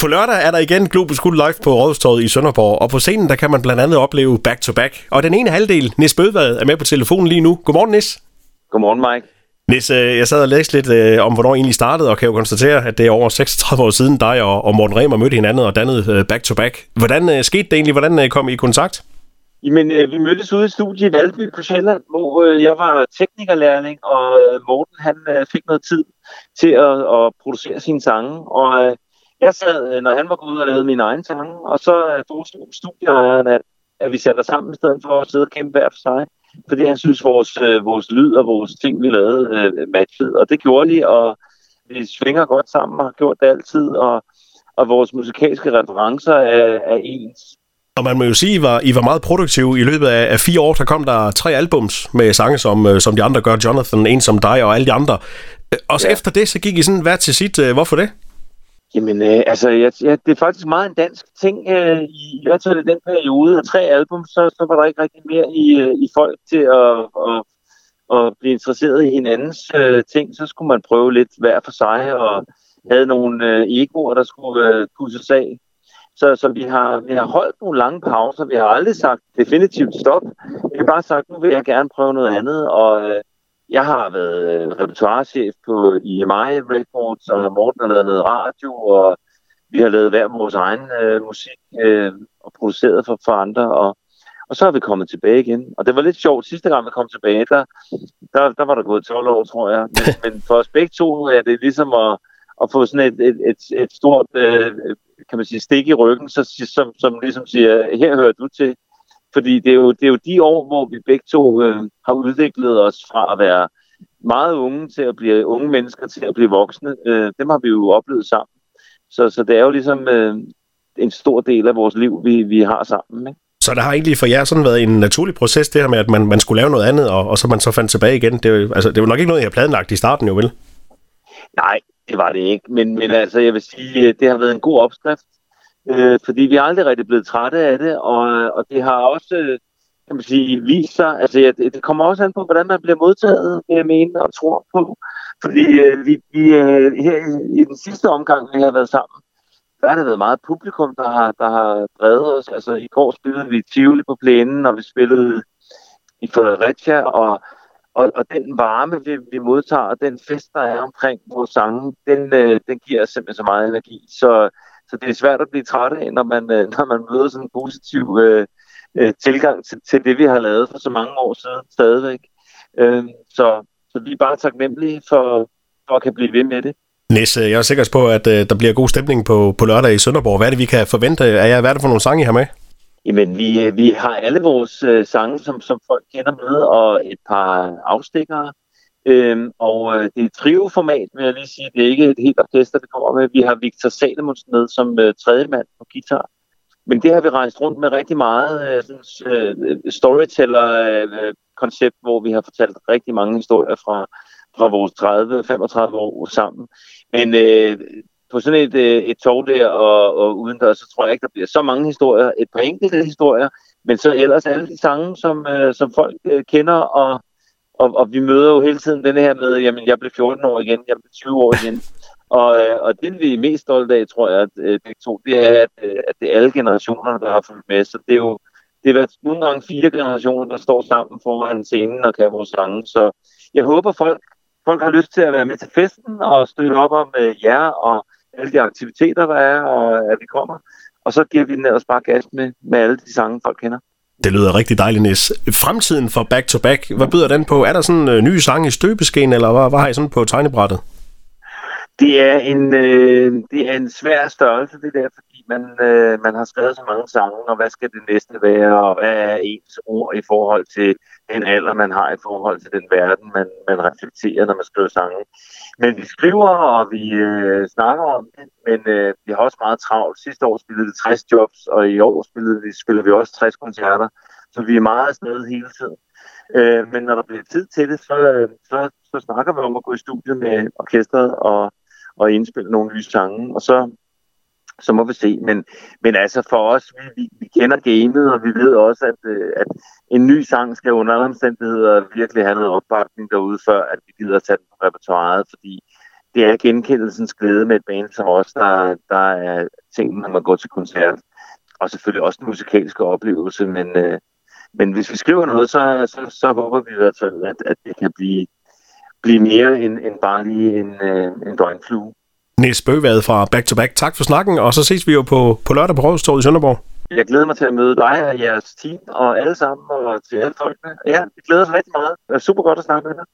På lørdag er der igen Globus Guld Live på Rådhustorvet i Sønderborg, og på scenen der kan man blandt andet opleve Back to Back. Og den ene halvdel, Nis Bødvad, er med på telefonen lige nu. Godmorgen, Nis. Godmorgen, Mike. Nis, øh, jeg sad og læste lidt øh, om, hvornår I egentlig startede, og kan jo konstatere, at det er over 36 år siden dig og Morten Remer mødte hinanden og dannede øh, Back to Back. Hvordan skete det egentlig? Hvordan kom I i kontakt? Jamen, vi mødtes ude i studiet i Valby på Sjælland, hvor jeg var teknikerlærling, og Morten han fik noget tid til at, at producere sine sange. Og jeg sad, øh, når han var gået ud og lavede min egen sange, og så øh, foreslog studieejeren, at, at vi satte sammen i stedet for at sidde og kæmpe hver for sig. Fordi han synes, vores, øh, vores lyd og vores ting, vi lavede, øh, matchede. Og det gjorde de, og vi svinger godt sammen og har gjort det altid. Og, og vores musikalske referencer er, er ens. Og man må jo sige, at I var, I var meget produktive. I løbet af, af fire år, der kom der tre albums med sange, som, som de andre gør. Jonathan, En som dig og alle de andre. Også ja. efter det, så gik I sådan hver til sit. Hvorfor det? Jamen, øh, altså, jeg, ja, det er faktisk meget en dansk ting. Øh, I hvert fald i den periode af tre album, så, så var der ikke rigtig mere i, øh, i folk til at, at, at blive interesseret i hinandens øh, ting. Så skulle man prøve lidt hver for sig, og havde nogle øh, egoer, der skulle øh, pusses af. Så, så vi, har, vi har holdt nogle lange pauser. Vi har aldrig sagt definitivt stop. Vi har bare sagt, nu vil jeg gerne prøve noget andet. Og øh, jeg har været øh, repertoirechef på EMI Records, og Morten har lavet noget radio, og vi har lavet hver vores egen øh, musik øh, og produceret for, for andre. Og, og så er vi kommet tilbage igen. Og det var lidt sjovt. Sidste gang vi kom tilbage, der, der, der var der gået 12 år, tror jeg. Men, men for os begge to er det ligesom at, at få sådan et, et, et, et stort øh, kan man sige, stik i ryggen, så, som, som ligesom siger, her hører du til. Fordi det er, jo, det er jo de år, hvor vi begge to øh, har udviklet os fra at være meget unge til at blive unge mennesker til at blive voksne. Øh, dem har vi jo oplevet sammen. Så, så det er jo ligesom øh, en stor del af vores liv, vi, vi har sammen. Ikke? Så der har egentlig for jer sådan været en naturlig proces, det her med, at man, man skulle lave noget andet, og, og så man så fandt tilbage igen. Det, er, altså, det var nok ikke noget, jeg har planlagt i starten, jo vel? Nej, det var det ikke. Men, men altså, jeg vil sige, det har været en god opskrift øh, fordi vi er aldrig rigtig blevet trætte af det, og, og det har også øh, kan man sige, vist sig, altså ja, det kommer også an på, hvordan man bliver modtaget, vil jeg mene, og tror på. Fordi øh, vi, vi øh, her i, i den sidste omgang, vi har været sammen, der har det været meget publikum, der har, der har drevet os. Altså i går spillede vi Tivoli på plænen, og vi spillede i Fredericia, og, og, og den varme, vi, vi modtager, og den fest, der er omkring vores sange, den, øh, den giver os simpelthen så meget energi. Så så det er svært at blive træt af, når man, øh, når man møder sådan en positiv øh, øh, tilgang til, til det, vi har lavet for så mange år siden stadigvæk. Øh, så, så vi er bare taknemmelige for, for at kan blive ved med det. Nisse, jeg er sikker på, at uh, der bliver god stemning på, på lørdag i Sønderborg. Hvad er det, vi kan forvente af jer? Hvad er det for nogle sange, I har med? Jamen, vi, vi har alle vores uh, sange, som, som folk kender med, og et par afstikkere. Øhm, og øh, det er trio-format, vil jeg lige sige. Det er ikke et helt orkester, det kommer med. Vi har Victor Salomonsen med som øh, tredje mand på guitar. Men det har vi rejst rundt med rigtig meget øh, øh, storyteller-koncept, øh, hvor vi har fortalt rigtig mange historier fra, fra vores 30-35 år sammen. Men øh, på sådan et, øh, et tog der og, og uden der, så tror jeg ikke, der bliver så mange historier. Et par enkelte historier, men så ellers alle de sange, som, øh, som folk øh, kender og og, og vi møder jo hele tiden den her med, jamen jeg blev 14 år igen, jeg blev 20 år igen. Og, øh, og det vi er mest stolte af, tror jeg, at begge to, det er, at, øh, at det er alle generationerne, der har fulgt med. Så det er jo det er nogle gange fire generationer, der står sammen foran scenen og kan vores sange. Så jeg håber, folk, folk har lyst til at være med til festen og støtte op om øh, jer og alle de aktiviteter, der er, og at vi kommer. Og så giver vi den ellers bare gas med, med alle de sange, folk kender. Det lyder rigtig dejligt, Nis. Fremtiden for Back to Back, hvad byder den på? Er der sådan øh, en sange ny sang i støbeskeen, eller hvad, hvad har I sådan på tegnebrættet? Det er en, øh, det er en svær størrelse, det der, fordi man, øh, man har skrevet så mange sange, og hvad skal det næste være, og hvad er ens ord i forhold til den alder, man har i forhold til den verden, man, man reflekterer, når man skriver sange. Men vi skriver, og vi øh, snakker om det, men øh, vi har også meget travlt. Sidste år spillede vi 60 jobs, og i år spillede vi, spiller vi også 60 koncerter, så vi er meget afsted hele tiden. Øh, men når der bliver tid til det, så, øh, så, så snakker vi om at gå i studiet med orkestret og, og indspille nogle nye sange, og så så må vi se. Men, men altså for os, vi, vi, vi kender gamet, og vi ved også, at, øh, at en ny sang skal under alle omstændigheder virkelig have noget opbakning derude, før at vi gider at tage den på repertoireet, fordi det er genkendelsens glæde med et band som os, der, der er ting, når man går til koncert. Og selvfølgelig også den musikalske oplevelse, men, øh, men hvis vi skriver noget, så, så, så håber vi i hvert fald, at, at det kan blive, blive mere end, end bare lige en, øh, en døgnflue. Niels Bøgvad fra Back to Back. Tak for snakken, og så ses vi jo på, på lørdag på Rådhustoget i Sønderborg. Jeg glæder mig til at møde dig og jeres team og alle sammen og til alle folkene. Ja, vi glæder os rigtig meget. Det er super godt at snakke med dig.